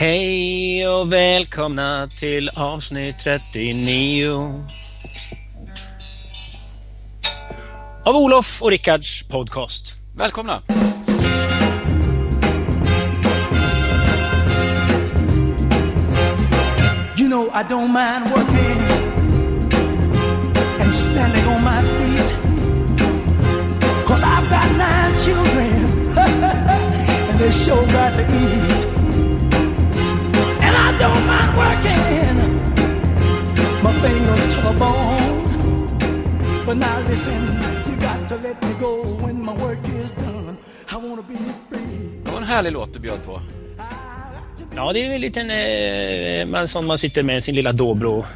Hej och välkomna till avsnitt 39 av Olof och Rickards podcast. Välkomna! You know I don't mind working and standing on my feet. Cause I've got nine children and they sure got to eat. Don't mind working my fingers to the bone. But now listen, you got to let me go when my work is done. I wanna be free. Det var en härlig låt du bjöd på. Ja, det är en liten eh, man, som man sitter med sin lilla Dobro.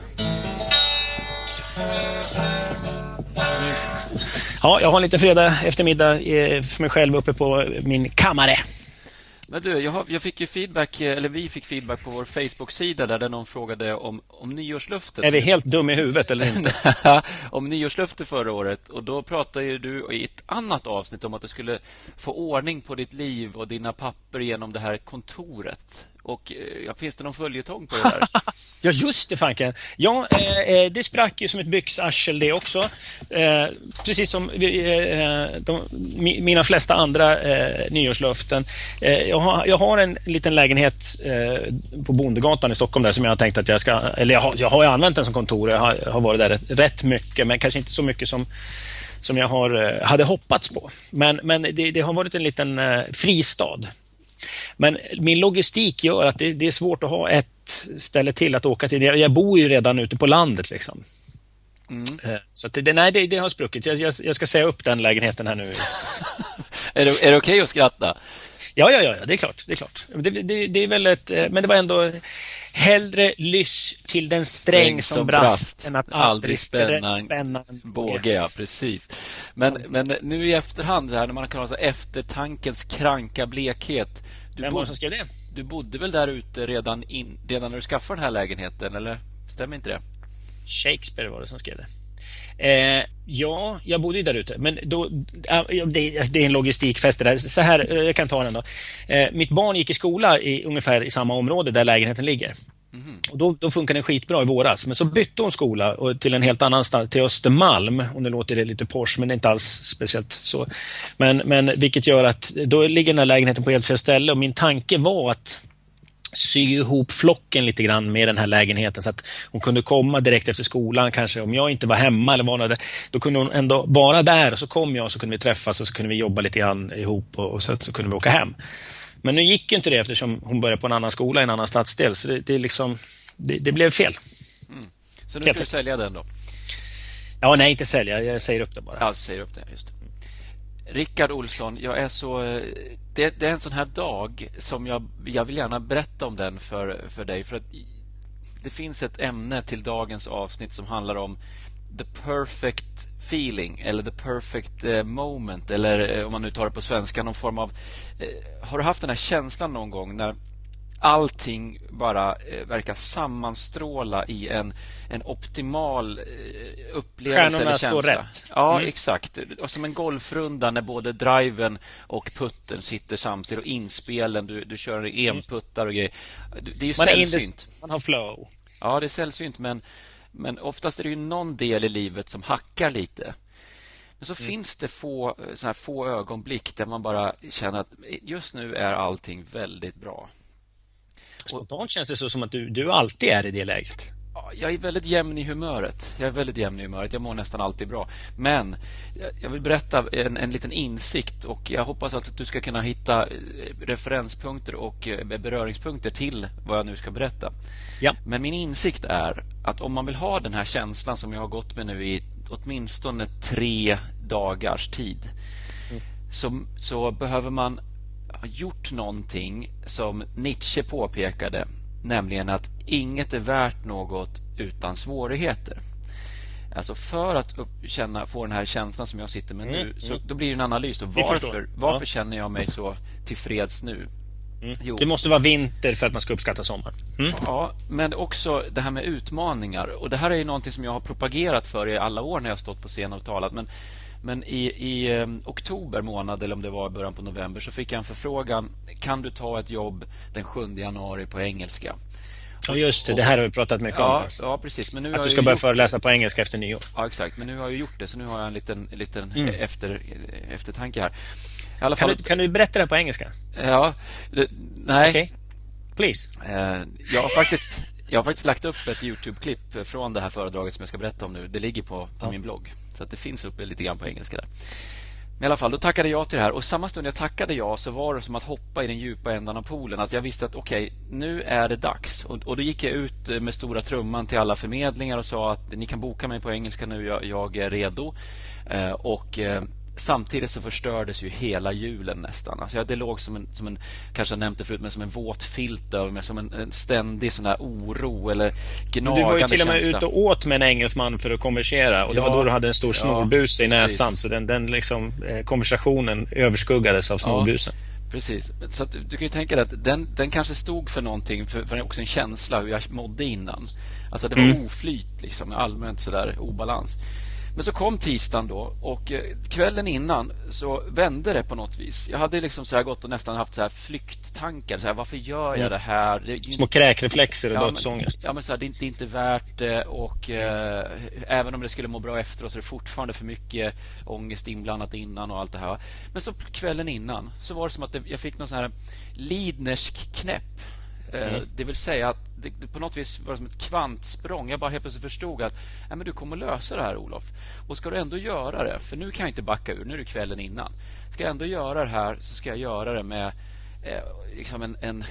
Ja, jag har en liten fredag eftermiddag eh, för mig själv uppe på min kammare. Men du, jag, har, jag fick ju feedback, eh, eller vi fick feedback på vår Facebook-sida där någon frågade om, om nyårslöftet. Är vi helt dum i huvudet eller inte? om nyårslöftet förra året. Och Då pratade du i ett annat avsnitt om att du skulle få ordning på ditt liv och dina papper genom det här kontoret. Och eh, ja, Finns det någon följetong på det där? Ja, just det fanken. Ja, eh, eh, det sprack ju som ett byxarsel det också. Eh, precis som vi, eh, eh de, mina flesta andra eh, nyårslöften. Eh, jag, har, jag har en liten lägenhet eh, på Bondegatan i Stockholm där som jag har tänkt att jag ska... Eller jag har, jag har ju använt den som kontor. Jag har, jag har varit där rätt, rätt mycket, men kanske inte så mycket som som jag har, hade hoppats på. Men, men det, det har varit en liten eh, fristad men min logistik gör att det, det, är svårt att ha ett ställe till att åka till. Jag, jag bor ju redan ute på landet. liksom. Mm. Så det, nej, det, det, har spruckit. Jag, jag, jag, ska säga upp den lägenheten här nu. är det, är det okej okay att skratta? Ja, ja, ja, det är klart. Det är, klart. Det, det, det är väl ett, men det var ändå hellre lyss till den sträng, som, som brast, än att aldrig spänna en båge. Ja, precis. Men, men nu i efterhand, här, när man kan ha så eftertankens kranka blekhet. Du Vem var det som skrev det? Du bodde väl där ute redan, in, redan när du skaffade den här lägenheten, eller stämmer inte det? Shakespeare var det som skrev det. Eh, ja, jag bodde ju där ute, men då, äh, det, det, är en logistikfest det där. Så här, eh, jag kan ta den då. Eh, mitt barn gick i skola i ungefär i samma område där lägenheten ligger. Mm. Och då, då funkade den skitbra i våras. Men så bytte hon skola och till en helt annan stad, till Östermalm. Och nu låter det lite Porsche, men det är inte alls speciellt så. Men, men vilket gör att då ligger den här lägenheten på helt fel ställe. Och min tanke var att sy ihop flocken lite grann med den här lägenheten så att hon kunde komma direkt efter skolan kanske om jag inte var hemma eller var då kunde hon ändå vara där och så kom jag och så kunde vi träffas och så kunde vi jobba lite grann ihop och, och så, så kunde vi åka hem. Men nu gick ju inte det eftersom hon började på en annan skola i en annan stadsdel så det, det, liksom, det, det blev fel. Mm. Så nu ska du sälja den då? Ja, nej inte sälja, jag säger upp den bara. Ja, säger upp den, just det. Rickard Olsson, jag är så... Det, det, är en sån här dag som jag, jag vill gärna berätta om den för, för dig. För att Det finns ett ämne till dagens avsnitt som handlar om the perfect feeling eller the perfect eh, moment eller eh, om man nu tar det på svenska någon form av... Eh, har du haft den här känslan någon gång när allting bara verkar sammanstråla i en, en optimal upplevelse Stjärnorna eller känsla. står rätt. Ja, mm. exakt. Och som en golfrunda när både driven och putten sitter samtidigt och inspelen, du, du kör enputtar och grejer. Det är ju man sällsynt. Är man har flow. Ja, det är sällsynt, men, men oftast är det ju någon del i livet som hackar lite. Men så mm. finns det få, såna här få ögonblick där man bara känner att just nu är allting väldigt bra. Spontant känns det så som att du, du alltid är i det läget. Jag är väldigt jämn i humöret. Jag är väldigt jämn i humöret. Jag mår nästan alltid bra. Men jag vill berätta en, en liten insikt och jag hoppas att du ska kunna hitta eh, referenspunkter och eh, beröringspunkter till vad jag nu ska berätta. Ja. Men min insikt är att om man vill ha den här känslan som jag har gått med nu i åtminstone tre dagars tid mm. så, så behöver man har gjort någonting som Nietzsche påpekade, nämligen att inget är värt något utan svårigheter. Alltså för att känna, få den här känslan som jag sitter med mm, nu, så, mm. då blir det en analys. Då. Varför, varför ja. känner jag mig så tillfreds nu? Mm. Det måste vara vinter för att man ska uppskatta sommaren. Mm. Ja, men också det här med utmaningar. Och Det här är ju någonting som jag har propagerat för i alla år när jag stått på scen och talat. Men Men i, i um, oktober månad, eller om det var början på november, så fick jag en förfrågan. Kan du ta ett jobb den 7 januari på engelska? Ja, just det. Det här har vi pratat mycket ja, om. Ja, precis. Men nu att du ska börja föreläsa på engelska efter nyår. Ja, exakt. Men nu har jag gjort det, så nu har jag en liten, liten mm. efter, eftertanke här. Fall... kan, du, kan du berätta det på engelska? Ja, det, nej. Okay. Please. Eh, jag, har faktiskt, jag har faktiskt lagt upp ett Youtube-klipp från det här föredraget som jag ska berätta om nu. Det ligger på, på ja. min blogg. Så det finns uppe lite grann på engelska där. Men i alla fall, då tackade jag till det här och samma stund jag tackade jag så var det som att hoppa i den djupa ändan av poolen. Att jag visste att okej, okay, nu är det dags. Och, och, då gick jag ut eh, med stora trumman till alla förmedlingar och sa att ni kan boka mig på engelska nu, jag, jag är redo. Eh, och eh, Samtidigt så förstördes ju hela julen nästan. Alltså det låg som en, som en, kanske jag nämnt det förut, men som en våt filt över mig. Som en, en ständig sån här oro eller gnagande känsla. Du var ju till och med ute och åt med en engelsman för att konversera. Och det ja, var då du hade en stor snorbuse ja, i näsan. Precis. Så den, den liksom, eh, konversationen överskuggades av snorbusen. Ja, precis. Så du kan ju tänka dig att den, den kanske stod för någonting, för, för också en känsla hur jag mådde innan. Alltså det var mm. oflyt, liksom, allmänt sådär obalans. Men så kom tisdagen då och eh, kvällen innan så vände det på något vis. Jag hade liksom så här gått och nästan haft så här flykttankar. Så här, varför gör jag mm. det här? Det inte... Små kräkreflexer och ja, dödsångest. Ja, men så här, det, är inte, det är inte värt det och eh, även om det skulle må bra efteråt så är det fortfarande för mycket ångest inblandat innan och allt det här. Men så kvällen innan så var det som att det, jag fick någon sån här Lidnersk knäpp. Eh, mm. Det vill säga att det, på något vis var som ett kvantsprång. Jag bara helt plötsligt förstod att nej, men du kommer lösa det här, Olof. Och ska du ändå göra det, för nu kan jag inte backa ur, nu är det kvällen innan. Ska jag ändå göra det här så ska jag göra det med eh, liksom en, en,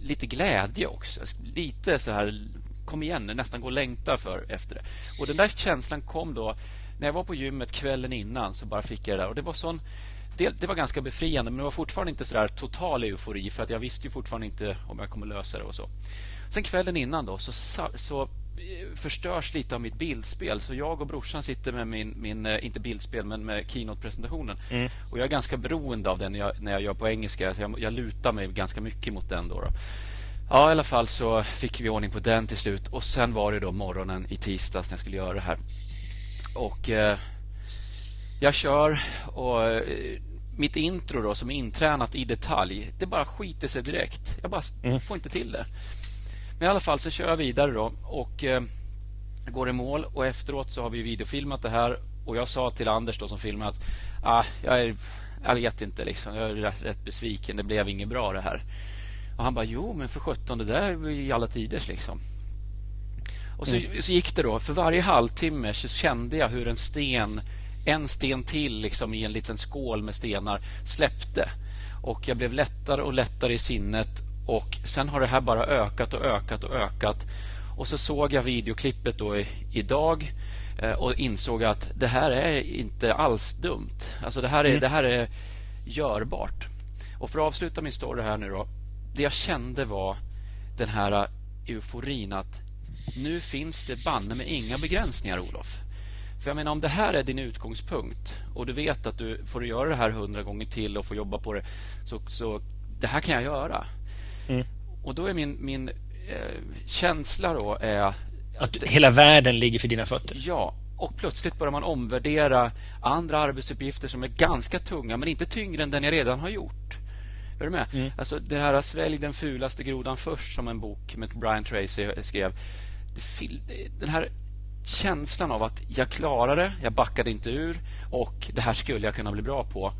lite glädje också. Lite så här, kom igen nu, nästan gå och längta för efter det. Och den där känslan kom då när jag var på gymmet kvällen innan så bara fick jag det där. Och det var sån det, det, var ganska befriande men det var fortfarande inte sådär total eufori för att jag visste ju fortfarande inte om jag kommer lösa det och så. Sen kvällen innan då så, så eh, förstörs lite av mitt bildspel. Så jag och brorsan sitter med min, min eh, inte bildspel, men med keynote-presentationen. Mm. Och jag är ganska beroende av den när jag, när jag gör på engelska. Så jag, jag lutar mig ganska mycket mot den. Då, då. Ja, i alla fall så fick vi ordning på den till slut. Och sen var det då morgonen i tisdags när jag skulle göra det här. Och eh, jag kör och eh, mitt intro då som är intränat i detalj, det bara skiter sig direkt. Jag bara mm. får inte till det. Men i alla fall så kör jag vidare då och eh, går i mål och efteråt så har vi videofilmat det här och jag sa till Anders då som filmade att ah, jag, är, jag vet inte liksom, jag är rätt, rätt besviken, det blev inget bra det här. Och han bara, jo men för sjutton, det där är i alla tiders liksom. Och så, mm. så gick det då, för varje halvtimme så kände jag hur en sten en sten till liksom i en liten skål med stenar släppte. Och jag blev lättare och lättare i sinnet och sen har det här bara ökat och ökat och ökat. Och så såg jag videoklippet då i, idag eh, och insåg att det här är inte alls dumt. Alltså det här är, mm. det här är görbart. Och för att avsluta min story här nu då. Det jag kände var den här euforin att nu finns det banne med inga begränsningar, Olof. För jag menar, om det här är din utgångspunkt och du vet att du får göra det här hundra gånger till och få jobba på det, så, så det här kan jag göra. Mm. Och då är min, min eh, känsla då är... Att, att hela världen ligger för dina fötter? Ja, och plötsligt börjar man omvärdera andra arbetsuppgifter som är ganska tunga, men inte tyngre än den jag redan har gjort. Är du med? Mm. Alltså, det här Svälj den fulaste grodan först, som en bok med Brian Tracy skrev. Den här känslan av att jag klarade det, jag backade inte ur och det här skulle jag kunna bli bra på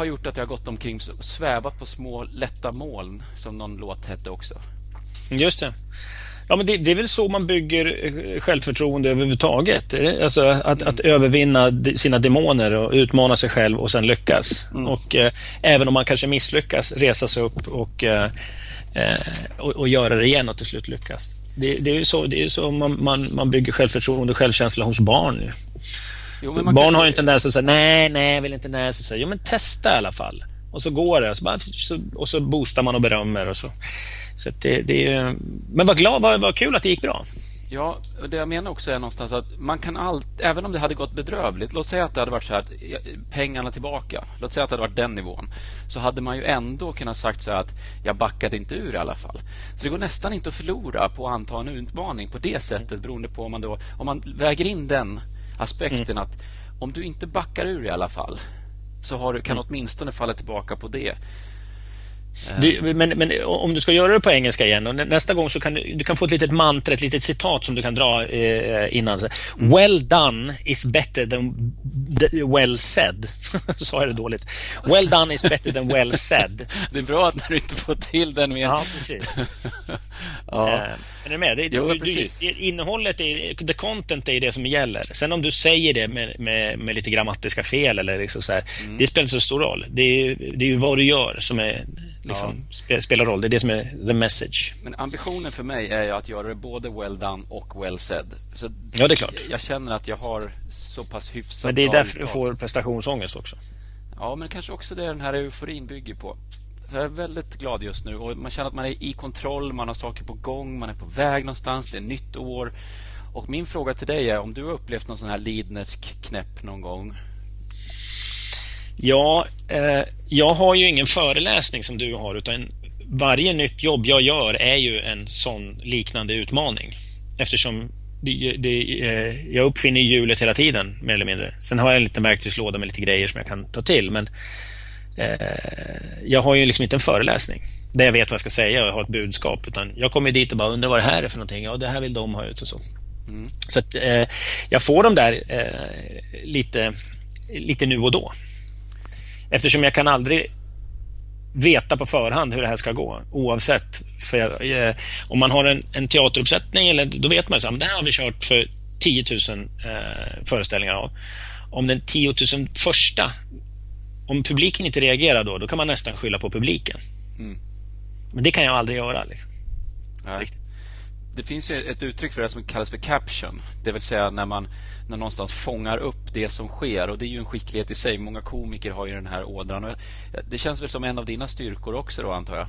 har gjort att jag gått omkring och svävat på små lätta moln som någon låt hette också. Just det. Ja, men det, det, är väl så man bygger eh, självförtroende överhuvudtaget. Alltså att, mm. att övervinna sina demoner och utmana sig själv och sen lyckas. Mm. Och eh, även om man kanske misslyckas, resa sig upp och, eh, eh och, och, göra det igen och till slut lyckas. Det, det är ju så, det är så man, man, man bygger självförtroende och självkänsla hos barn. Jo, barn kan... har ju en tendens att säga nej, nej, jag vill inte nej. Så säger, jo, men testa i alla fall. Och så går det. Så bara, så, och så boostar man och berömmer. Och så. Så det, det är, men vad glad, vad, vad kul att det gick bra. Ja, det jag menar också är någonstans att man kan allt, även om det hade gått bedrövligt, låt säga att det hade varit så här, pengarna tillbaka, låt säga att det hade varit den nivån, så hade man ju ändå kunnat sagt så här att jag backade inte ur i alla fall. Så det går nästan inte att förlora på att anta en utmaning på det sättet beroende på om man då, om man väger in den aspekten mm. att om du inte backar ur i alla fall så har du, kan du åtminstone falla tillbaka på det. Du, men, men, om du ska göra det på engelska igen, och nästa gång så kan du, du kan få ett litet mantra, ett litet citat som du kan dra eh, innan. Well done is better than well said. så sa jag det dåligt. Well done is better than well said. det är bra att när du inte får till den mer. Ja, precis. ja. Eh, är du med? Det, jo, du, precis. innehållet, är, the content är det som gäller. Sen om du säger det med, med, med lite grammatiska fel eller liksom så här, mm. det spelar inte så stor roll. Det är, det är ju vad du gör som är liksom, ja. spelar roll. Det är det som är the message. Men ambitionen för mig är ju att göra det både well done och well said. Så ja, det är klart. Jag känner att jag har så pass hyfsat Men det är därför du får prestationsångest också. Ja, men kanske också det den här euforin bygger på. Så jag är väldigt glad just nu och man känner att man är i kontroll, man har saker på gång, man är på väg någonstans, det är nytt år. Och min fråga till dig är om du har upplevt någon sån här lidnersk knäpp någon gång? Ja, eh, jag har ju ingen föreläsning som du har utan varje nytt jobb jag gör är ju en sån liknande utmaning. Eftersom det, det, eh, jag uppfinner hjulet hela tiden, mer eller mindre. Sen har jag en liten verktygslåda med lite grejer som jag kan ta till. Men eh, jag har ju liksom inte en föreläsning där jag vet vad jag ska säga och har ett budskap. Utan jag kommer dit och bara undrar vad det här är för någonting. Ja, det här vill de ha ut och så. Mm. Så att, eh, jag får dem där eh, lite, lite nu och då. Eftersom jag kan aldrig veta på förhand hur det här ska gå oavsett. För jag, eh, om man har en, en teateruppsättning, eller, då vet man att det här har vi kört för 10 000 eh, föreställningar av. Om den 10 000 första, om publiken inte reagerar då, då kan man nästan skylla på publiken. Mm. Men det kan jag aldrig göra. Liksom. Det finns ett uttryck för det som kallas för caption. Det vill säga när man när någonstans fångar upp det som sker. Och Det är ju en skicklighet i sig. Många komiker har ju den här ådran. Det känns väl som en av dina styrkor också då, antar jag?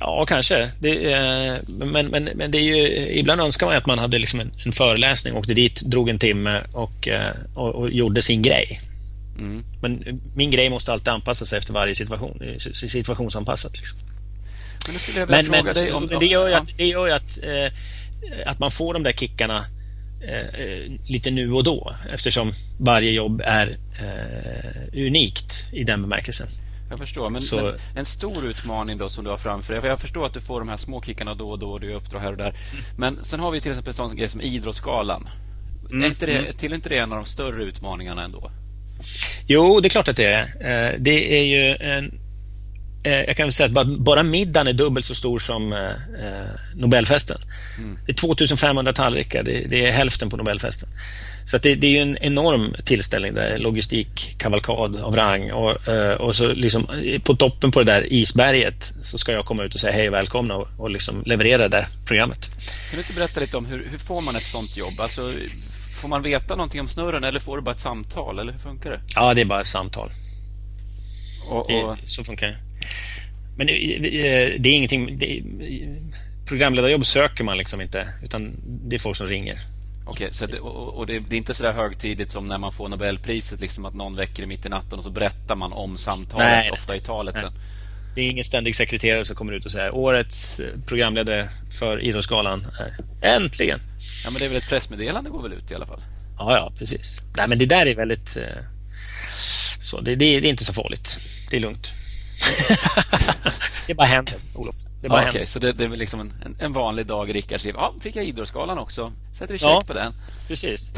Ja, kanske. Det, eh, men, men, men det är ju, ibland önskar man att man hade liksom en, en föreläsning, åkte dit, drog en timme och, eh, och, och gjorde sin grej. Mm. Men min grej måste alltid anpassa sig efter varje situation. Situationsanpassat. Liksom. Men, men, men om, det gör ju att, det gör att, eh, att man får de där kickarna eh, lite nu och då eftersom varje jobb är eh, unikt i den bemärkelsen. Jag förstår, men, så... men, en stor utmaning då som du har framför dig. Jag förstår att du får de här små kickarna då och då och du uppdrag här och där. Men sen har vi till exempel en sån grej som Idrottsgalan. Mm. Är inte det, mm. Till inte det en av de större utmaningarna ändå? Jo, det är klart att det är. Eh, det är ju en Eh, jag kan säga att bara middagen är dubbelt så stor som eh, eh, Nobelfesten. Mm. Det är 2500 tallrikar, det, det, är hälften på Nobelfesten. Så det, det, är en enorm tillställning, där logistikkavalkad av rang. Och, och så liksom, på toppen på det där isberget så ska jag komma ut och säga hej och välkomna och, och liksom leverera det programmet. Kan du inte berätta lite om hur, hur får man ett sånt jobb? Alltså, får man veta någonting om snurren eller får du bara ett samtal? Eller hur funkar det? Ja, det är bara ett samtal. Och, och... Det, så funkar det. Men det, det är ingenting... Det, programledarjobb söker man liksom inte, utan det är folk som ringer. Okej, så det, och, det, är inte så där högtidligt som när man får Nobelpriset, liksom att någon väcker i mitt i natten och så berättar man om samtalet, nej, ofta i talet nej. sen. Det är ingen ständig sekreterare som kommer ut och säger årets programledare för Idrottsgalan är äntligen. Ja, men det är väl ett pressmeddelande går väl ut i alla fall? Ja, ja, precis. Nej, men det där är väldigt... Eh, så, det, det, det är inte så farligt. Det är lugnt. Det bara händer, Olof. Det bara ja, händer. Okay, så det, det är liksom en, en vanlig dag i Rickards liv. Ja, fick jag Idrottsgalan också. Sätter vi check ja, på den. Precis.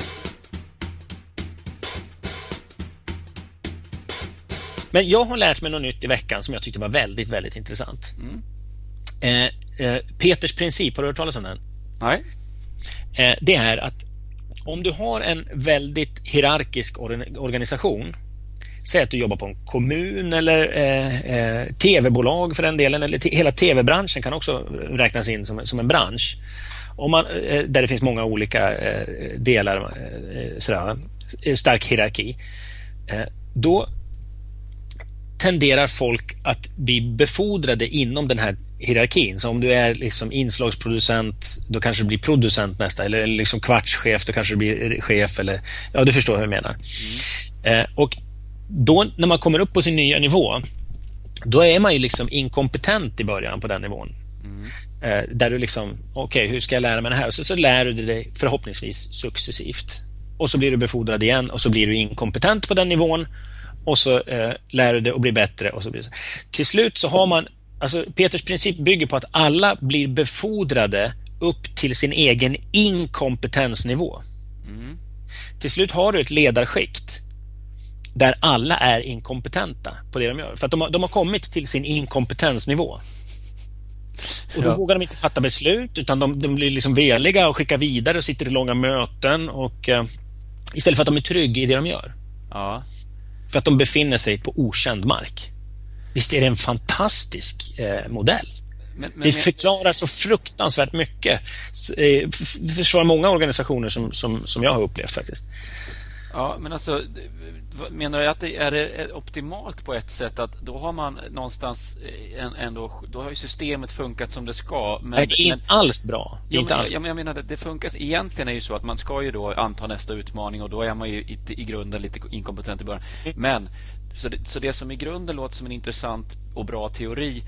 Men jag har lärt mig något nytt i veckan som jag tyckte var väldigt, väldigt intressant. Mm. Eh, eh, Peters princip, har du hört talas om den? Nej. Eh, det är att om du har en väldigt hierarkisk organisation Säg att du jobbar på en kommun eller eh, eh, tv-bolag för den delen. Eller hela tv-branschen kan också räknas in som, som en bransch. Om man, eh, där det finns många olika eh, delar, eh, sådär, stark hierarki. Eh, då tenderar folk att bli befordrade inom den här hierarkin. Så om du är liksom inslagsproducent, då kanske du blir producent nästa. Eller liksom kvartschef, då kanske du blir chef. Eller, ja, du förstår hur jag menar. Mm. Eh, och då när man kommer upp på sin nya nivå, då är man ju liksom inkompetent i början på den nivån. Mm. Eh, där du liksom, okej, okay, hur ska jag lära mig det här? Så, så lär du dig förhoppningsvis successivt. och så blir du befordrad igen och så blir du inkompetent på den nivån och så eh, lär du dig och blir bättre och så blir det. Till slut så har man, alltså Peters princip bygger på att alla blir befordrade upp till sin egen inkompetensnivå. Mm. Till slut har du ett ledarskikt där alla är inkompetenta på det de gör. För att de har, de har kommit till sin inkompetensnivå. Och då ja. vågar de inte fatta beslut utan de, de, blir liksom veliga och skickar vidare och sitter i långa möten och eh, istället för att de är trygga i det de gör. Ja. För att de befinner sig på okänd mark. Visst är det en fantastisk eh, modell? Men, men, det förklarar så fruktansvärt mycket. Det försvarar många organisationer som, som, som jag har upplevt faktiskt. Ja, men alltså menar du att det är optimalt på ett sätt att då har man någonstans eh, ändå, då har ju systemet funkat som det ska. Men, Nej, det är inte alls bra. Det inte alls. Jag, jag menar, det funkar, egentligen är ju så att man ska ju då anta nästa utmaning och då är man ju i, i grunden lite inkompetent i början. Mm. Men så det, så det som i grunden låter som en intressant och bra teori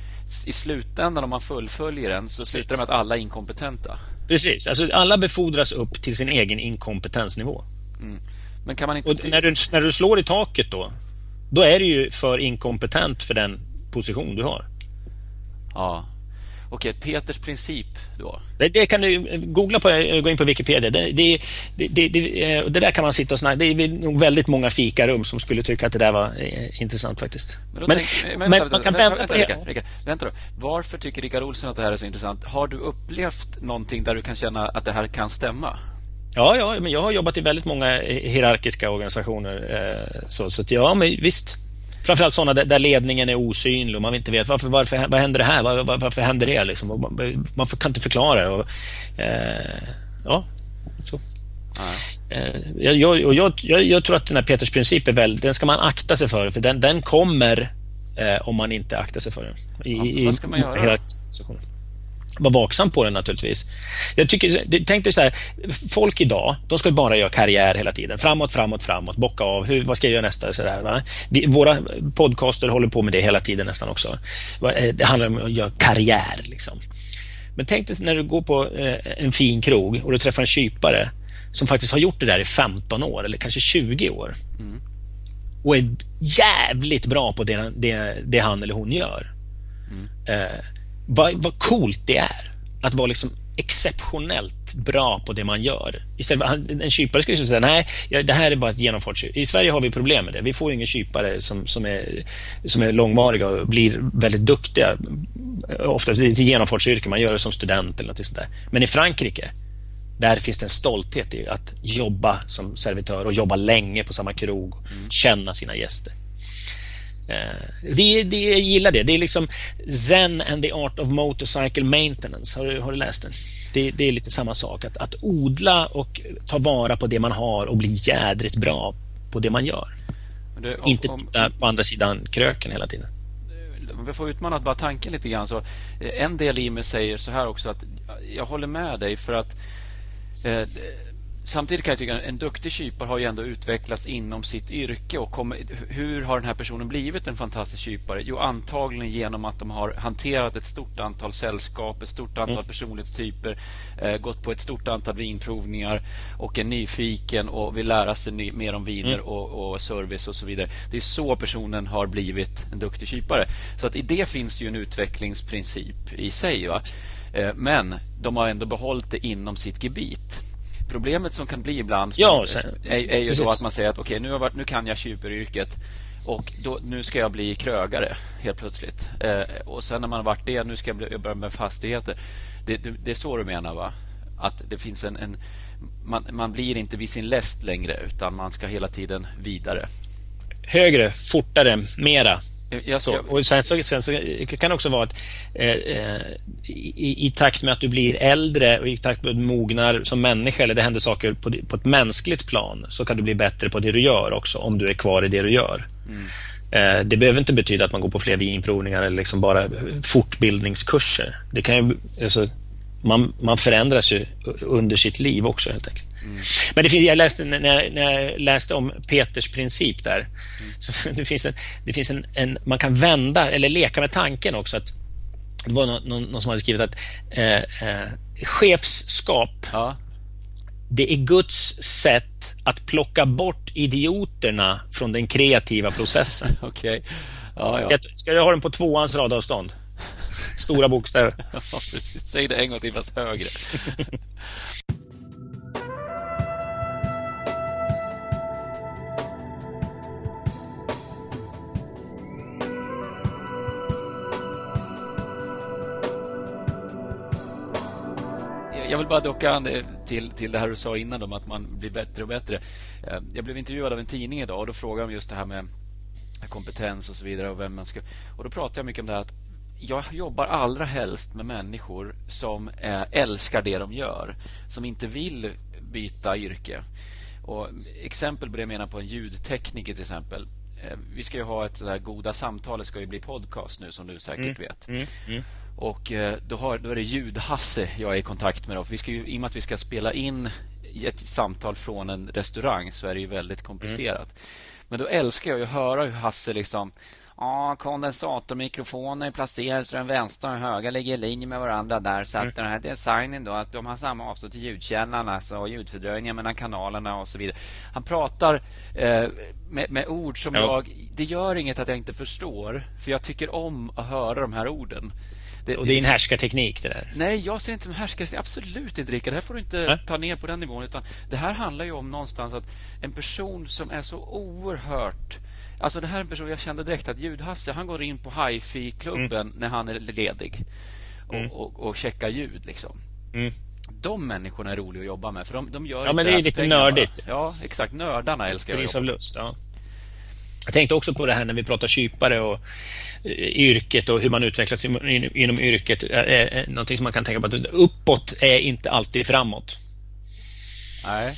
i slutändan om man fullföljer den så slutar det med att alla är inkompetenta. Precis, alltså alla befordras upp till sin egen inkompetensnivå. Mm. Men kan man inte... Och när du, när du slår i taket då, då är du ju för inkompetent för den position du har. Ja. Okej, Peters princip då? Det, det, kan du googla på, gå in på Wikipedia. Det, det, det, det, det där kan man sitta och snacka. Det är nog väldigt många fikarum som skulle tycka att det där var eh, intressant faktiskt. Men, men, tänk, men, men man kan vänta, vänta, vänta, vänta, vänta då. Varför tycker Rickard Olsson att det här är så intressant? Har du upplevt någonting där du kan känna att det här kan stämma? Ja, ja, men jag har jobbat i väldigt många hierarkiska organisationer. Eh, så, så att, ja, men visst. Framförallt sådana där, där ledningen är osynlig och man inte vet varför, varför vad händer det här? Var, var, varför händer det? Liksom? Man, man, kan inte förklara det. Och, eh, ja, så. Eh, jag, jag, jag, jag, tror att den här Peters princip är väl, den ska man akta sig för, för den, den kommer eh, om man inte aktar sig för den. I, ja, vad ska man göra? Vara vaksam på den naturligtvis. Jag tycker, tänk dig så här, folk idag, de ska bara göra karriär hela tiden. Framåt, framåt, framåt, bocka av. Hur, vad ska jag göra nästa? Så där? Vi, våra podcaster håller på med det hela tiden nästan också. Eh, det handlar om att göra karriär. Liksom. Men tänk dig när du går på eh, en fin krog och du träffar en kypare som faktiskt har gjort det där i 15 år eller kanske 20 år. Mm. Och är jävligt bra på det, det, det han eller hon gör. Mm. Eh, vad, vad coolt det är att vara liksom exceptionellt bra på det man gör. Istället för, en kypare skulle säga nej, det här är bara ett genomfart. I Sverige har vi problem med det. Vi får ingen kypare som, som, är, som är långvariga och blir väldigt duktiga. Ofta det är ett genomfartsyrke, man gör det som student eller något sånt där. Men i Frankrike, där finns det en stolthet i att jobba som servitör och jobba länge på samma krog. och mm. Känna sina gäster. Eh, det, det, jag gillar det. Det är liksom Zen and the Art of Motorcycle Maintenance. Har du, har du läst den? Det, det, är lite samma sak. Att, att odla och ta vara på det man har och bli jädrigt bra på det man gör. Det, om, Inte titta på andra sidan kröken hela tiden. Om vi får utmana bara tanken lite grann. Så eh, en del i mig säger så här också att jag håller med dig för att eh, Samtidigt kan jag tycka att en duktig kypare har ju ändå utvecklats inom sitt yrke. och kom, Hur har den här personen blivit en fantastisk kypare? Jo, antagligen genom att de har hanterat ett stort antal sällskap, ett stort antal mm. personlighetstyper, eh, gått på ett stort antal vinprovningar och är nyfiken och vill lära sig ny, mer om viner mm. och, och, service och så vidare. Det är så personen har blivit en duktig kypare. Så att i det finns ju en utvecklingsprincip i sig. Va? Eh, men de har ändå behållit det inom sitt gebit problemet som kan bli ibland ja, sen, är, är, ju så att man säger att okej, okay, nu, nu kan jag kyperyrket och då, nu ska jag bli krögare helt plötsligt. Eh, och sen när man har varit det, nu ska jag bli, börja med fastigheter. Det, det, det, är så du menar va? Att det finns en, en man, man blir inte vid sin läst längre utan man ska hela tiden vidare. Högre, fortare, mera. Så, och sen så, sen så kan det också vara att eh, eh, i, i, takt med att du blir äldre och i takt med att du mognar som människa eller det händer saker på, på, ett mänskligt plan så kan du bli bättre på det du gör också om du är kvar i det du gör. Mm. Eh, det behöver inte betyda att man går på fler vinprovningar eller liksom bara fortbildningskurser. Det kan ju, alltså, man, man förändras ju under sitt liv också helt enkelt. Mm. Men det finns, jag läste, när, när jag läste om Peters princip där, mm. det finns, en, det finns en, en, man kan vända eller leka med tanken också att det var någon, någon som hade skrivit att eh, eh, chefskap ja. det är Guds sätt att plocka bort idioterna från den kreativa processen. Okej. Okay. Ja, ja. Ska, jag ha den på tvåans radavstånd? Stora bokstäver. Säg det en gång till fast högre. Jag vill bara docka till, till det här du sa innan om att man blir bättre och bättre. Eh, jag blev intervjuad av en tidning idag och då frågade de just det här med kompetens och så vidare och vem man ska... Och då pratade jag mycket om det här att jag jobbar allra helst med människor som älskar det de gör, som inte vill byta yrke. Och exempel på det jag menar på en ljudtekniker till exempel. Eh, vi ska ju ha ett där goda samtalet ska ju bli podcast nu som du säkert mm. vet. Mm. Mm. Och eh, då, har, då är det ljudhasse jag är i kontakt med. Då. För vi ska ju, I och med att vi ska spela in ett samtal från en restaurang så är det ju väldigt komplicerat. Mm. Men då älskar jag att höra hur Hasse liksom Ja, kondensatormikrofoner är placerade så den vänstra och högra ligger i linje med varandra där. Så att mm. den här designen då, att de har samma avstånd till ljudkällan, alltså ljudfördröjningar mellan kanalerna och så vidare. Han pratar eh, med, med, ord som ja. jag... Det gör inget att jag inte förstår, för jag tycker om att höra de här orden. Det, och det är en härskarteknik det där? Nej, jag ser inte som härskarteknik. Absolut inte, Rickard. Det här får du inte ta ner på den nivån. Utan det här handlar ju om någonstans att en person som är så oerhört... Alltså det här är en person, jag kände direkt att Ljudhasse, han går in på hifi-klubben mm. när han är ledig och, mm. och, och, checkar ljud. liksom. Mm. De människorna är roliga att jobba med, för de, de gör Ja, men det är lite nördigt. Bara. Ja, exakt. Nördarna älskar jag. av lust, ja. Jag tänkte också på det här när vi pratar kypare och eh, yrket och hur man utvecklas inom yrket. Någonting som man kan tänka på att uppåt är inte alltid framåt. Nej.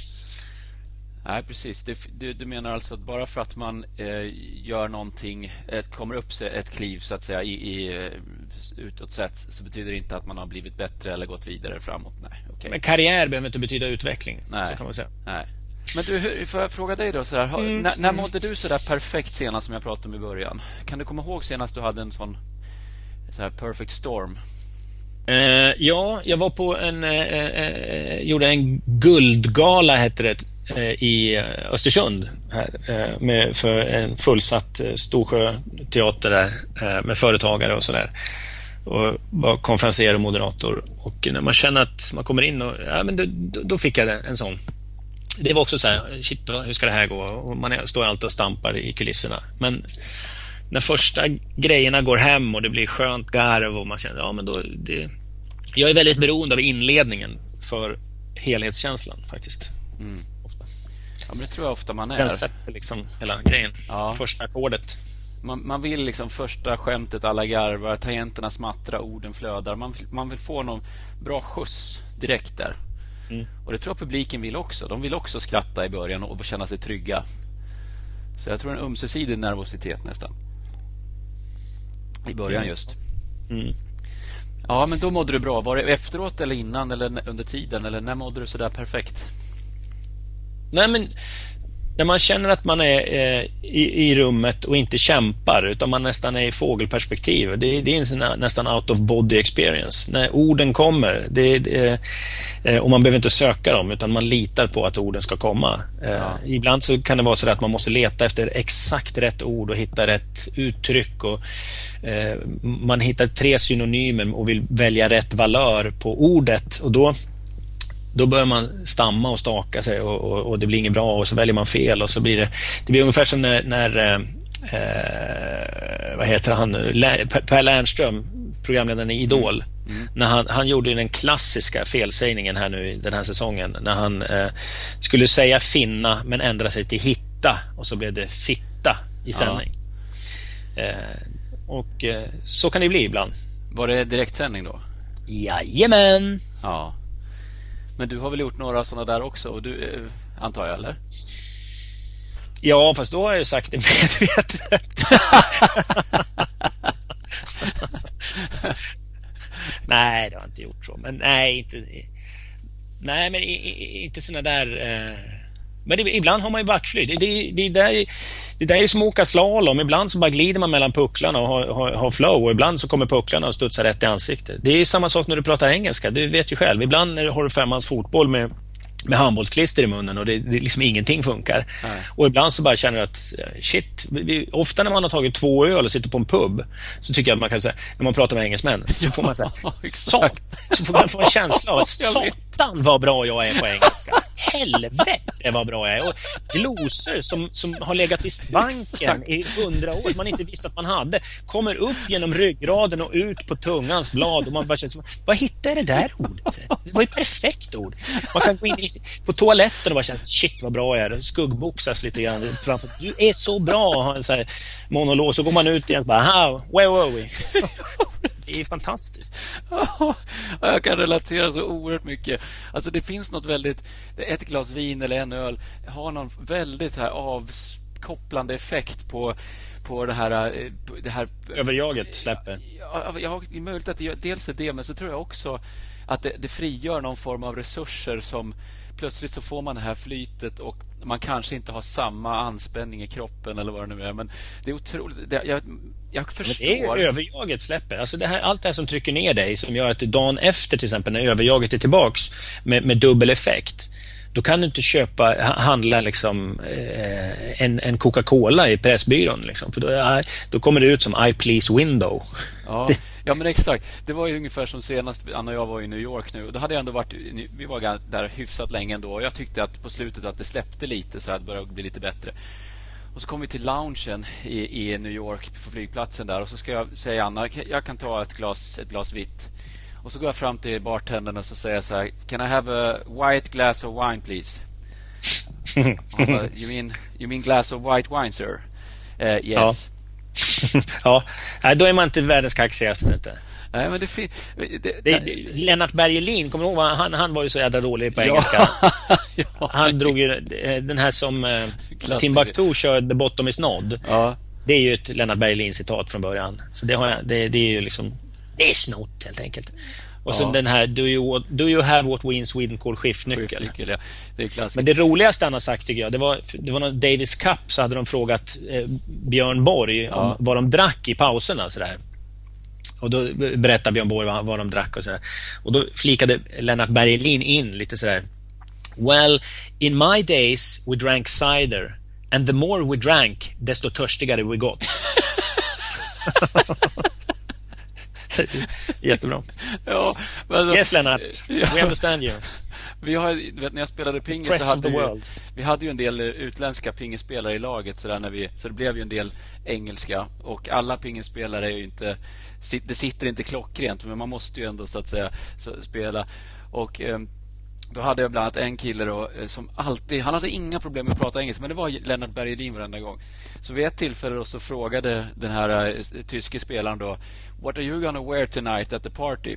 Nej, precis. Du, du, menar alltså att bara för att man eh, gör någonting, kommer upp sig ett kliv så att säga i, i, eh, utåt sett så betyder det inte att man har blivit bättre eller gått vidare framåt? Nej, okay. Men karriär behöver inte betyda utveckling. Nej. Så kan man säga. Nej. Men du, får jag fråga dig då? Sådär, mm. när, när mådde du så där perfekt senast som jag pratade om i början? Kan du komma ihåg senast du hade en sån så perfect storm? Uh, ja, jag var på en... Uh, uh, gjorde en guldgala, hette det, i Östersund. Här, med, för en fullsatt Storsjö teater där med företagare och sådär. Och var konferenser och moderator. Och när man känner att man kommer in och... Ja, men då, då fick jag en sån det var också så här, shit, hur ska det här gå? Och man står alltid och stampar i kulisserna. Men när första grejerna går hem och det blir skönt garv och man känner, ja men då, det, jag är väldigt beroende av inledningen för helhetskänslan faktiskt. Mm. Ofta. Ja, men det tror jag ofta man är. Den sätter liksom hela grejen. Ja. Första ackordet. Man, man, vill liksom första skämtet, alla garvar, tangenterna smattrar, orden flödar. Man, man vill få någon bra skjuts direkt där. Mm. Och Det tror jag publiken vill också. De vill också skratta i början och känna sig trygga. Så jag tror en ömsesidig nervositet nästan. I början just. Mm. Ja, men då mådde du bra. Var det efteråt eller innan eller under tiden? Eller när mådde du sådär perfekt? Nej, men när man känner att man är eh, i, i, rummet och inte kämpar utan man nästan är i fågelperspektiv. Det, det är en nästan out of body experience. När orden kommer det, det, eh, och man behöver inte söka dem utan man litar på att orden ska komma. Eh, ja. Ibland så kan det vara så att man måste leta efter exakt rätt ord och hitta rätt uttryck. Och, eh, man hittar tre synonymer och vill välja rätt valör på ordet och då då börjar man stamma och staka sig och, och, och, det blir inget bra och så väljer man fel och så blir det... Det blir ungefär som när, när eh, eh vad heter han nu? Per Lernström, programledaren i Idol. Mm. Mm. När han, han gjorde den klassiska felsägningen här nu den här säsongen. När han eh, skulle säga finna men ändra sig till hitta och så blev det fitta i sändning. Ja. Eh, och eh, så kan det bli ibland. Var det direktsändning då? Jajamän! Ja. Men du har väl gjort några sådana där också, du, eh, antar jag, eller? Ja, fast då har jag ju sagt det medvetet. nej, det har jag inte gjort så. Men nej, inte... Nej, men inte sådana där... Eh, men det, ibland har man ju backfly. Det, det, det, där, det där är som att åka slalom. Ibland så bara glider man mellan pucklarna och har, har, har flow och ibland så kommer pucklarna och studsar rätt i ansiktet. Det är samma sak när du pratar engelska. Du vet ju själv. Ibland har du femmans fotboll med med handbollsklister i munnen och det, det liksom ingenting funkar. Nej. Och ibland så bara känner jag att shit, vi, ofta när man har tagit två öl och sitter på en pub så tycker jag att man kan säga, när man pratar med engelsmän, så får man säga, exakt. så får man få en känsla av att. satan vad bra jag är på engelska. Helvete vad bra jag är. Och glosor som, som har legat i svanken i hundra år, som man inte visste att man hade, kommer upp genom ryggraden och ut på tungans blad och man bara känner, vad hittade jag det där ordet? Det var ju ett perfekt ord. Man kan gå in i, på toaletten och bara känna, shit vad bra jag är. Skuggboxas lite grann framför. Du är så bra att ha en här monolog. Så går man ut igen och bara, how, where were we? Det är fantastiskt. Ja, jag kan relatera så oerhört mycket. Alltså det finns något väldigt... Ett glas vin eller en öl har någon väldigt här avkopplande effekt på, på det här... eh, Det här Överjaget släpper. Ja, ja, det är möjligt att det gör, dels är det, men så tror jag också att det, det frigör någon form av resurser som plötsligt så får man det här flytet och man kanske inte har samma anspänning i kroppen eller vad det nu är. Men det är otroligt. Det, jag, jag Men det är förstår. överjaget släpper. Alltså det här, allt det här som trycker ner dig, som gör att dagen efter till exempel, när överjaget är tillbaks med, med dubbel effekt, då kan du inte köpa, ha- handla liksom, eh, en, en Coca-Cola i Pressbyrån. Liksom, för då, är- då kommer det ut som I please window. Ja, ja, men exakt. Det var ju ungefär som senast Anna och jag var i New York nu. Då hade jag ändå varit, vi var där hyfsat länge ändå. Och jag tyckte att på slutet att det släppte lite så att det började bli lite bättre. Och så kom vi till loungen i, i New York på flygplatsen där och så ska jag säga Anna, jag kan ta ett glas, ett glas vitt. Och så går jag fram till bartendern och så säger jag så här, Can I have a white glass of wine please? Bara, you mean, you mean glass of white wine sir? Eh, yes. ja, nej, då är man inte världens kaxigaste. Inte. Nej, men det, fin- det, Det, Lennart Bergelin, kommer du ihåg? Han, han var ju så jädra dålig på engelska. ja. Han drog ju eh, den här som eh. Timbuktu kör The Bottom is Nod. Ja. Det är ju ett Lennart Bergelin-citat från början. Så det, har jag, det, det är ju liksom... Det är snott helt enkelt. Och så Ja. den här Do you, do you have what we in Sweden call skiftnyckel? Skiftnyckel, ja. Det är klassiskt. Men det roligaste han har sagt tycker jag, det var, det var någon Davis Cup så hade de frågat eh, Björn Borg om Ja. vad de drack i pauserna. Sådär. Och då berättade Björn Borg vad, vad de drack och sådär. Och då flikade Lennart Bergelin in lite sådär. Well, in my days we drank cider and the more we drank desto törstigare we got. Jättebra. Ja, men alltså, Yes Lennart, Ja. we understand you. Vi har, vet, när jag spelade pingis Press så hade vi, vi hade ju en del eh, utländska pingisspelare i laget så, där när vi, så det blev ju en del engelska och alla pingisspelare är ju inte det sitter inte klockrent men man måste ju ändå så att säga så, spela och eh, då hade jag bland annat en kille då, eh, som alltid, han hade inga problem med att prata engelska men det var Lennart Bergedin varenda gång. Så vid ett tillfälle då så frågade den här eh, tyske spelaren då What are you gonna wear tonight at the party?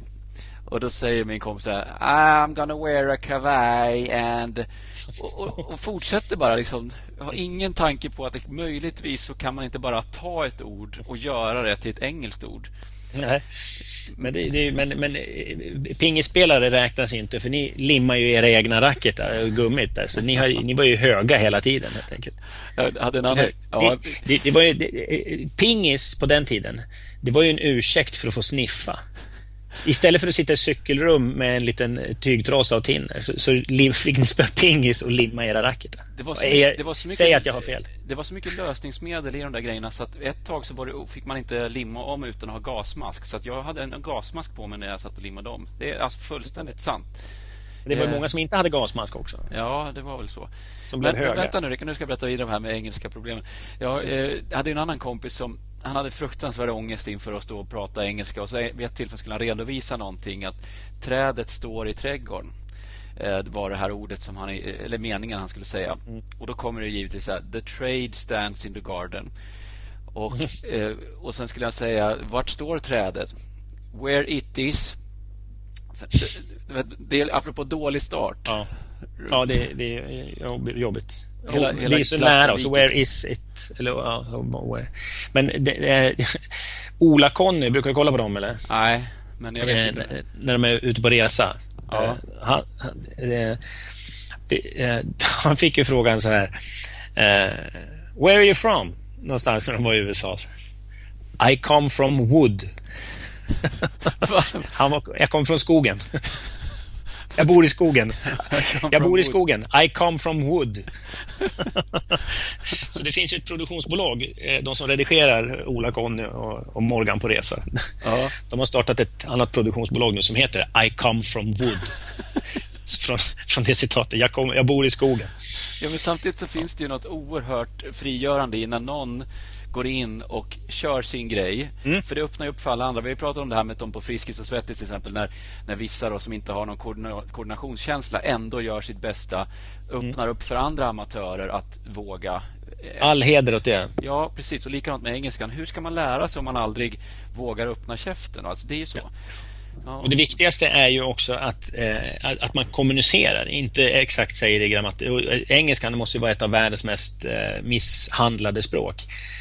Och då säger min kompis så här, I'm gonna wear a kavaj and... Och, och, och fortsätter bara liksom. Har ingen tanke på att det, möjligtvis så kan man inte bara ta ett ord och göra det till ett engelskt ord. Nej. Men, det, det, men, men eh, pingisspelare räknas inte för ni limmar ju era egna racketar och gummit där. Så ni, har, ni var ju höga hela tiden helt enkelt. Jag hade en annan... Ja, Det, det, var ju, eh, pingis på den tiden, det var ju en ursäkt för att få sniffa. Istället för att sitta i cykelrum med en liten tygtrasa och tinner så, så fick ni spela pingis och limma era racketar. det var så, Och mycket- det var så mycket, Säg att jag har fel. Det var så mycket lösningsmedel i de där grejerna så att ett tag så var det, fick man inte limma om utan att ha gasmask. Så att jag hade en gasmask på mig när jag satt och limmade om. Det är alltså fullständigt sant. Det var Eh. många som inte hade gasmask också. Ja, det var väl så. Som blev Men höga. vänta nu, nu ska jag berätta vidare om det här med engelska problemen. Jag eh, hade en annan kompis som han hade fruktansvärd ångest inför att stå och prata engelska och så vid ett tillfälle skulle han redovisa någonting att trädet står i trädgården. Eh, Det var det här ordet som han, eller meningen han skulle säga. Mm. Och då kommer det givetvis så här, the trade stands in the garden. Och, eh, och sen skulle han säga, vart står trädet? Where it is. Det- är apropå dålig start. Ja, ja det, det är jobb- jobbigt. Hela- det hela är så nära viker. Where is it? Eller, ja. Men det, eh, Ola-Conny, brukar du kolla på dem eller? Nej, men jag vet Eh, inte. när de är ute på resa. Ja. Eh, Han, eh, det, eh, han fick ju frågan så här. eh, Where are you from? Någonstans när de var i USA. I come from wood. Han var, jag kom från skogen. Jag bor i skogen. Jag bor i skogen. I come from wood. så det finns ju ett produktionsbolag, eh, de som redigerar Ola, Conny och och Morgan på resa. Ja. De har startat ett annat produktionsbolag nu som heter I come from wood. från, från det citatet. Jag, kom, jag bor i skogen. Ja, men samtidigt så finns det ju något oerhört frigörande i när någon går in och kör sin grej. Mm. För det öppnar upp för alla andra. Vi har pratat om det här med Tom på Friskis och Svettis till exempel. När, när vissa då, som inte har någon koordina- koordinationskänsla ändå gör sitt bästa. Öppnar Mm. upp för andra amatörer att våga. eh, All heder åt det. Ja, precis. Och likadant med engelskan. Hur ska man lära sig om man aldrig vågar öppna käften? Alltså, det är ju så. Och Det viktigaste är ju också att, eh, att- man kommunicerar, inte exakt säger i grammatik. och, eh, Engelskan måste ju vara ett av världens mest eh, misshandlade språk.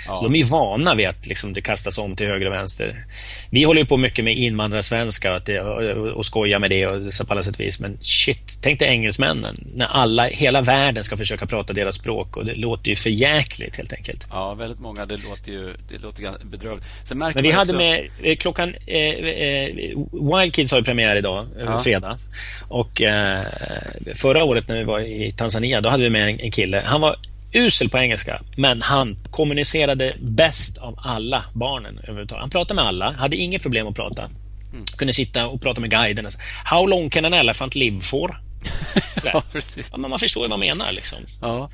Ja. Så de är vana vid att liksom, det kastas om till höger och vänster. Vi håller ju på mycket med invandrarsvenska och, det, och, och skojar med det och så på alla sätt vis. Men shit, tänk dig engelsmännen. När alla, hela världen ska försöka prata deras språk och det låter ju för jäkligt helt enkelt. Ja, väldigt många. Det låter ju det låter bedrövligt. Sen märker Men vi hade också- med eh, klockan... Eh, eh, Wild Kids har ju premiär idag, eh, Ja. fredag. Och eh, förra året när vi var i Tanzania, då hade vi med en, en kille. Han var usel på engelska, men han kommunicerade bäst av alla barnen överhuvudtaget. Han pratade med alla, hade inget problem att prata. Mm. Kunde sitta och prata med guiden. How long can an elephant live for? Ja, precis. Ja, man förstår ju vad man menar. Liksom. Ja.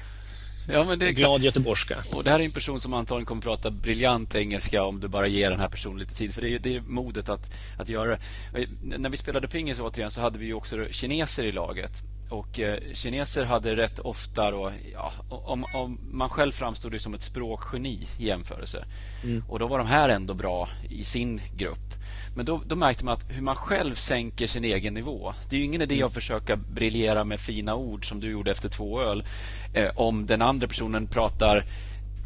Ja, men det är. Glad göteborgska. Och det här är en person som antagligen kommer prata briljant engelska om du bara ger den här personen lite tid. För det är, det är modet att, att göra det. Och När vi spelade pingis återigen så hade vi också kineser i laget. Och eh, kineser hade rätt ofta då, ja, om, om man själv framstod ju som ett språkgeni i jämförelse. Och då var de här ändå bra i sin grupp. Men då, då märkte man att hur man själv sänker sin egen nivå. Det är ju ingen idé att försöka briljera med fina ord som du gjorde efter två öl. Eh, om den andra personen pratar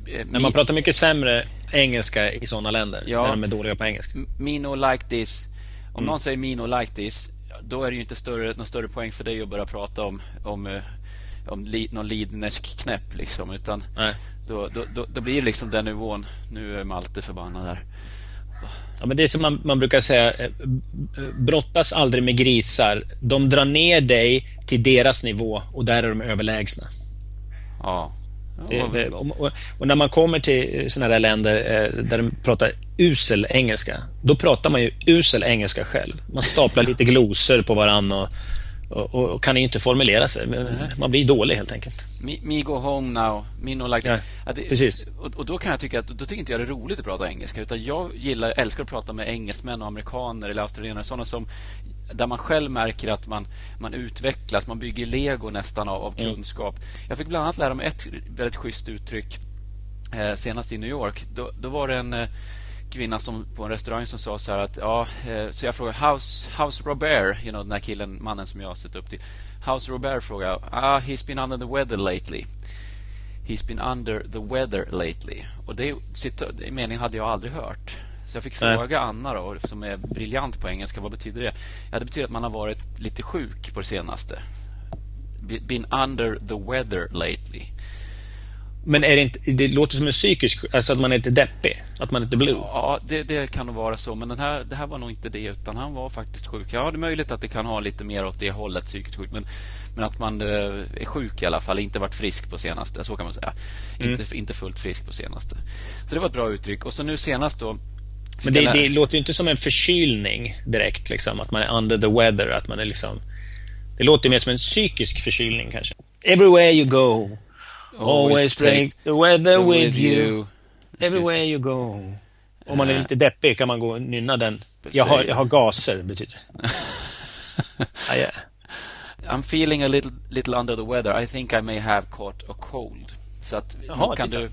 eh, Men man pratar mycket sämre engelska i sådana länder, Ja. där de är dåliga på engelska. Me no like this. Om Mm. någon säger me no like this, då är det ju inte större, någon större poäng för dig att börja prata om, om, eh, om li, någon lidnersk knäpp. Liksom, utan då, då, då, då blir det liksom den nivån. Nu är Malte förbannad här. Ja, men det är som man, man brukar säga, eh, brottas aldrig med grisar. De drar ner dig till deras nivå och där är de överlägsna. Ja. Det, Ja, det, och, och, när man kommer till sådana där länder eh, där de pratar usel engelska, då pratar man ju usel engelska själv. Man staplar lite glosor på varann och, och, och kan inte formulera sig. Man blir dålig helt enkelt. Me, me go home now, me no like Ja, Att precis. Och, och då kan jag tycka att då tycker inte jag det är roligt att prata engelska utan jag gillar, älskar att prata med engelsmän och amerikaner eller australienare sådana som där man själv märker att man, man utvecklas, man bygger lego nästan av, av Mm. kunskap. Jag fick bland annat lära mig ett väldigt schysst uttryck eh, senast i New York. Då, då var det en eh, kvinna som, på en restaurang som sa så här att ja, eh, så jag frågade how's, how's Robert, you know, den här killen, mannen som jag har sett upp till. How's Robert frågade. Ah, he's been under the weather lately. He's been under the weather lately. Och det, det meningen hade jag aldrig hört. Så jag fick fråga Anna då, som är briljant på engelska, vad betyder det? Ja, det betyder att man har varit lite sjuk på det senaste. Be- Been under the weather lately. Men är det, inte, det låter som en psykisk... Alltså att man är lite deppig. Att man är lite blue. Ja, det, det kan nog vara så. Men den här, det här var nog inte det, utan han var faktiskt sjuk. Ja, det är möjligt att det kan ha lite mer åt det hållet, psykiskt sjuk. Men, men att man eh, är sjuk i alla fall, inte varit frisk på senaste. Så kan man säga. Inte, inte fullt frisk på senaste. Så det var ett bra uttryck. Och så nu senast då. Men det, det låter ju inte som en förkylning direkt. Liksom, att man är under the weather. Att man är liksom... Det låter mer som en psykisk förkylning kanske. Everywhere you go. Always take the weather with you. Everywhere you go. Om man är lite deppig kan man gå och nynna den. Jag har, jag har gaser, betyder det. ja, ja. I'm feeling a little, little under the weather. I think I may have caught a cold. Så att Jaha, kan titta. du,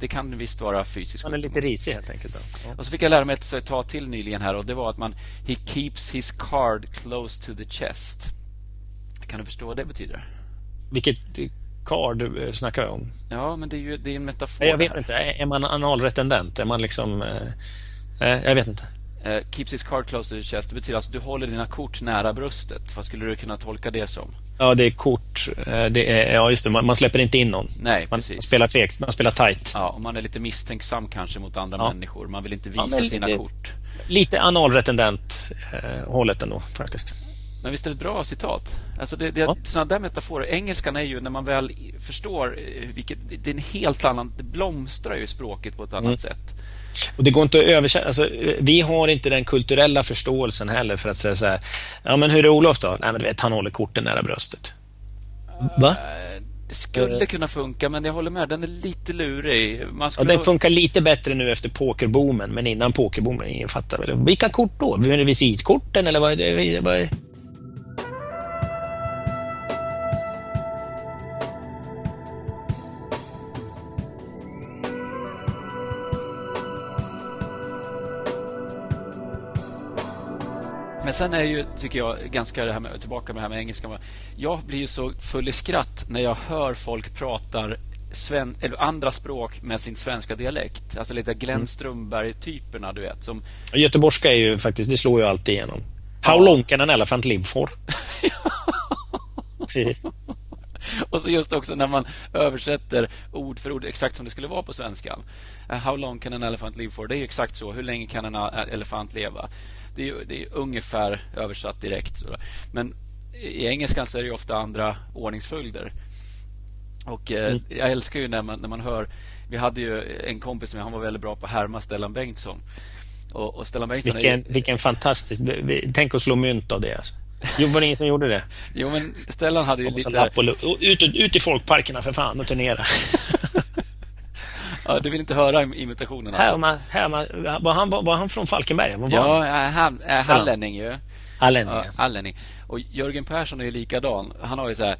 det kan visst vara fysiskt Man är lite risig helt enkelt. Då. Och så fick jag lära mig ett citat till nyligen här och det var att man He keeps his card close to the chest. Kan du förstå vad det betyder? Vilket card eh, snackar jag om? Ja, men det är ju det är en metafor. Jag vet här. inte. Är man analretendent? Är man liksom... Eh, eh, jag vet inte. Eh, keeps his card close to the chest. Det betyder alltså att du håller dina kort nära bröstet. Vad skulle du kunna tolka det som? Ja, det är kort. Eh, det är, ja, just det. Man, man släpper inte in någon. Nej, Man, precis. man spelar fegt. Man spelar tight. Ja, och man är lite misstänksam kanske mot andra Ja. människor. Man vill inte Ja, visa men sina det- kort. Lite analretendent eh, hållet ändå, faktiskt. Men visst är det ett bra citat? Alltså det, det, Ja. Sådana där metaforer. Engelskan är ju, när man väl förstår, eh, vilket, det är en helt annan... Det blomstrar ju språket på ett annat Mm. sätt. Och det går inte att översätta. Alltså, vi har inte den kulturella förståelsen heller för att säga så här. Ja, men hur är Olof då? Nej, men du vet, han håller korten nära bröstet. Va? Eh, Det skulle kunna funka, men jag håller med. Den är lite lurig. Man Ja, den ha- funkar lite bättre nu efter pokerboomen, men innan pokerboomen, ingen fattar väl. Vilka kort då? Det visitkorten eller vad är det? Vad är... Men sen är ju, tycker jag, ganska det här med, tillbaka med det här med engelska. Jag blir ju så full i skratt när jag hör folk pratar sven, andra språk med sin svenska dialekt. Alltså lite Glenn Strömberg-typerna, du vet. Som, Göteborgska är ju faktiskt, det slår ju alltid igenom. How Ja. long can an elephant live for? Och så just också när man översätter ord för ord exakt som det skulle vara på svenskan. How long can an elephant live for? Det är ju exakt så. Hur länge kan en a- elefant leva? Det är, det är ungefär översatt direkt. Men i engelskan så är det ofta andra ordningsföljder. Och eh, Jag älskar ju när man, när man hör... Vi hade ju en kompis med, han var väldigt bra på att härma Stellan Bengtsson. Och, och Stellan Bengtsson Vilken, ju, vilken fantastisk... Tänk att slå mynt av det. Alltså. Jo, var det ingen som gjorde det? Jo, men Stellan hade ju lite... och ut, ut i folkparkerna för fan och turnera. Ja, du vill inte höra im- imitationen? Här, Alltså. man, här, man, var, han, var han från Falkenberg? Var Ja, han? äh, hallänning ju. Hallänning. Ja, hallänning. Och Jörgen Persson är ju likadan. Han har ju så här,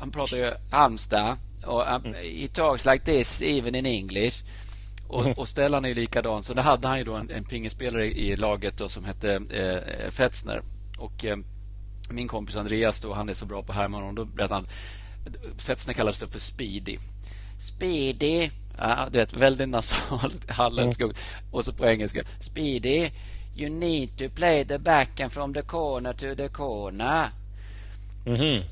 han pratar ju Halmstad och um, he talks like this even in English. Och, och Stellan är ju likadan. Så där hade han ju då en, en pingisspelare i laget då som hette eh, Fetzner. Och eh, min kompis Andreas då, han är så bra på Herman och då berättade han Fetzner kallades det för Speedy. Speedy. Ja, du vet, väldigt nasalt halländsk. Och så på engelska. Speedy. You need to play the backhand from the corner to the corner. Mhm.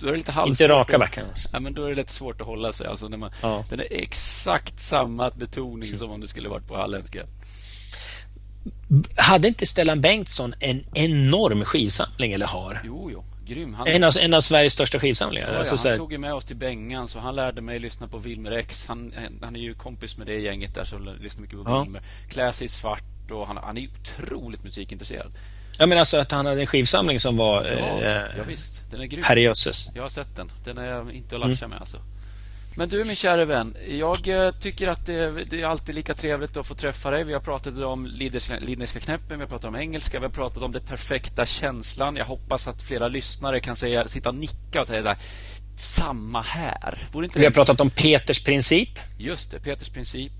Då är det lite Inte halvsvårt raka att- backen. Alltså. Ja, men då är det lite svårt att hålla sig. Alltså när man, Ja. Den är exakt samma betoning som om det skulle varit på halländska. Hade inte Stellan Bengtsson en enorm skivsamling, eller har? Jo, jo. Grym. Han, En av, en av Sveriges största skivsamlingar. ja, ja, alltså, så han här, tog ju med oss till Bengan, så han lärde mig lyssna på Wilmer X. Han, han är ju kompis med det gänget där, så lyssnar mycket på Ja. Wilmer. Klär sig i svart och han, han är otroligt musikintresserad. jag menar alltså att han hade en skivsamling som var... Ja, eh, ja visst. Den är grym. herrejösses. Jag har sett den. Den är inte Mm. att latcha med alltså. Men du min kära vän, jag eh, tycker att det, det är alltid lika trevligt att få träffa dig. Vi har pratat om Lidnerska knäppen, vi har pratat om engelska, vi har pratat om den perfekta känslan. Jag hoppas att flera lyssnare kan säga, sitta och nicka och säga så här, samma här. Vi har det? pratat om Peters princip. Just det, Peters princip.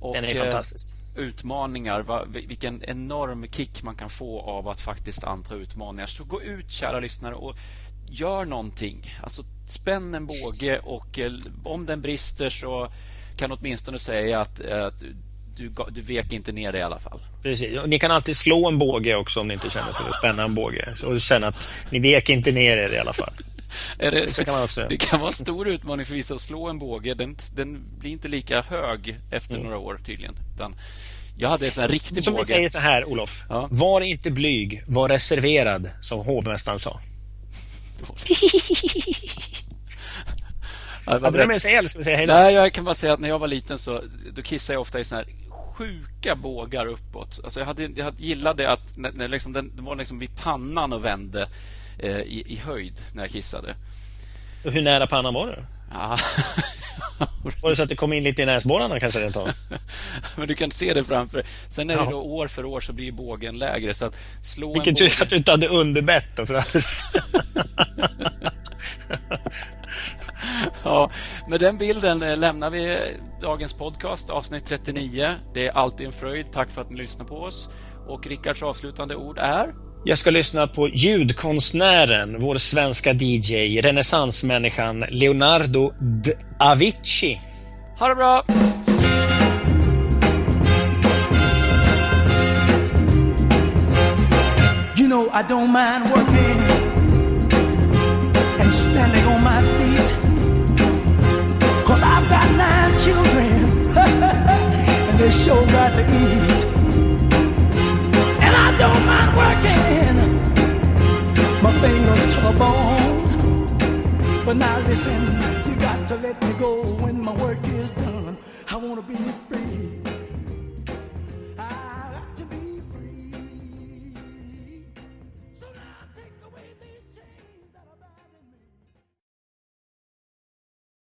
Och, Den är eh, fantastisk. utmaningar, va, vilken enorm kick man kan få av att faktiskt anta utmaningar. Så gå ut kära lyssnare och gör någonting. Alltså spänn en båge och eh, om den brister så kan åtminstone säga att eh, du, du vek inte ner dig i alla fall. Precis. Och ni kan alltid slå en båge också om ni inte känner för att spänna en båge. Och känna att ni vek inte ner er i alla fall. Det, kan man också det kan vara en stor utmaning för vissa att slå en båge. Den, den blir inte lika hög efter några år tydligen. Utan jag hade en sån här riktig Mm. Som båge. vi säger så här, Olof. Ja. Var inte blyg, var reserverad, som hovmästaren sa. Ja, Hade du direkt- med sig eller ska vi säga hej då? Nej, jag kan bara säga att när jag var liten så då kissade jag ofta i såna här sjuka bågar uppåt. Alltså jag, hade, jag gillade att när, när liksom den, den var liksom vid pannan och vände eh, i, i höjd när jag kissade. Och Hur nära pannan var du? Ja. Var det så att det kom in lite i näsborrarna kanske rent av? Men du kan se det framför. Sen är det Ja. då år för år så blir bågen lägre. Så att slå Vilken en tur båge... att du inte hade underbett då, för att... Ja, med den bilden eh, lämnar vi dagens podcast, avsnitt 39. Det är alltid en fröjd. Tack för att ni lyssnar på oss. Och Rickards avslutande ord är... Jag ska lyssna på ljudkonstnären, vår svenska DJ, renässansmänniskan Leonardo D. Avicii. Ha det bra! I don't mind working and standing on my feet. Cause I've got nine children and they sure got to eat. And I don't mind working my fingers to the bone. But now listen, you got to let me go when my work is done. I wanna be free.